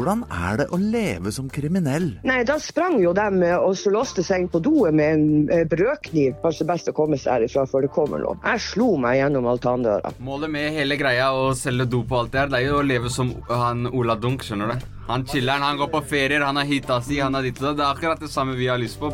Hvordan er det å leve som kriminell? Nei, da sprang jo dem eh, og så låste seg inn på doet med en eh, brødkniv. Kanskje best å komme seg herifra før det kommer noe. Jeg slo meg gjennom altandøra. Målet med hele greia å selge dop og alt det her, det er jo å leve som han Ola Dunk, skjønner du. Han chiller'n, han går på ferier, han har hita si, han har ditt og datt. Det er akkurat det samme vi har lyst på.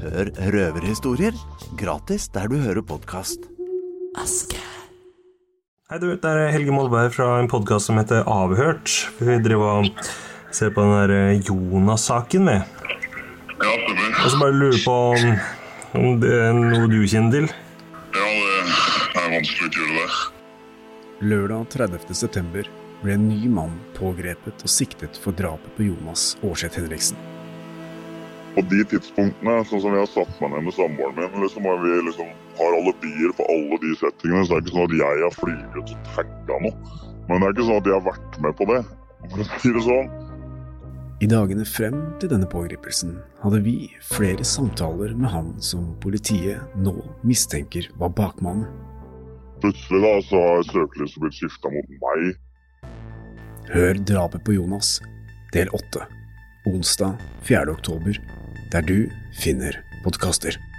Hør røverhistorier gratis der du hører podkast. Hei du, det er Helge Molberg fra en podkast som heter Avhørt. Vi driver og ser på den der eh, Jonas-saken med. Ja, stemmer. Og så bare lurer på om, om det er noe du kjenner til. Ja, det er vanskelig å gjøre det. Lørdag 30. september ble en ny mann pågrepet og siktet for drapet på Jonas Aarseth Henriksen. På de tidspunktene, sånn som jeg har satt meg ned med samboeren min, liksom, og vi liksom har alibier på alle de settingene, så det er ikke sånn at jeg har flyget og tagga noe. Men det er ikke sånn at jeg har vært med på det, for å si det sånn. I dagene frem til denne pågripelsen hadde vi flere samtaler med han som politiet nå mistenker var bakmannen. Plutselig da, så har søkelyset blitt skifta mot meg. Hør drapet på Jonas, del 8, onsdag 4. oktober, der du finner podkaster.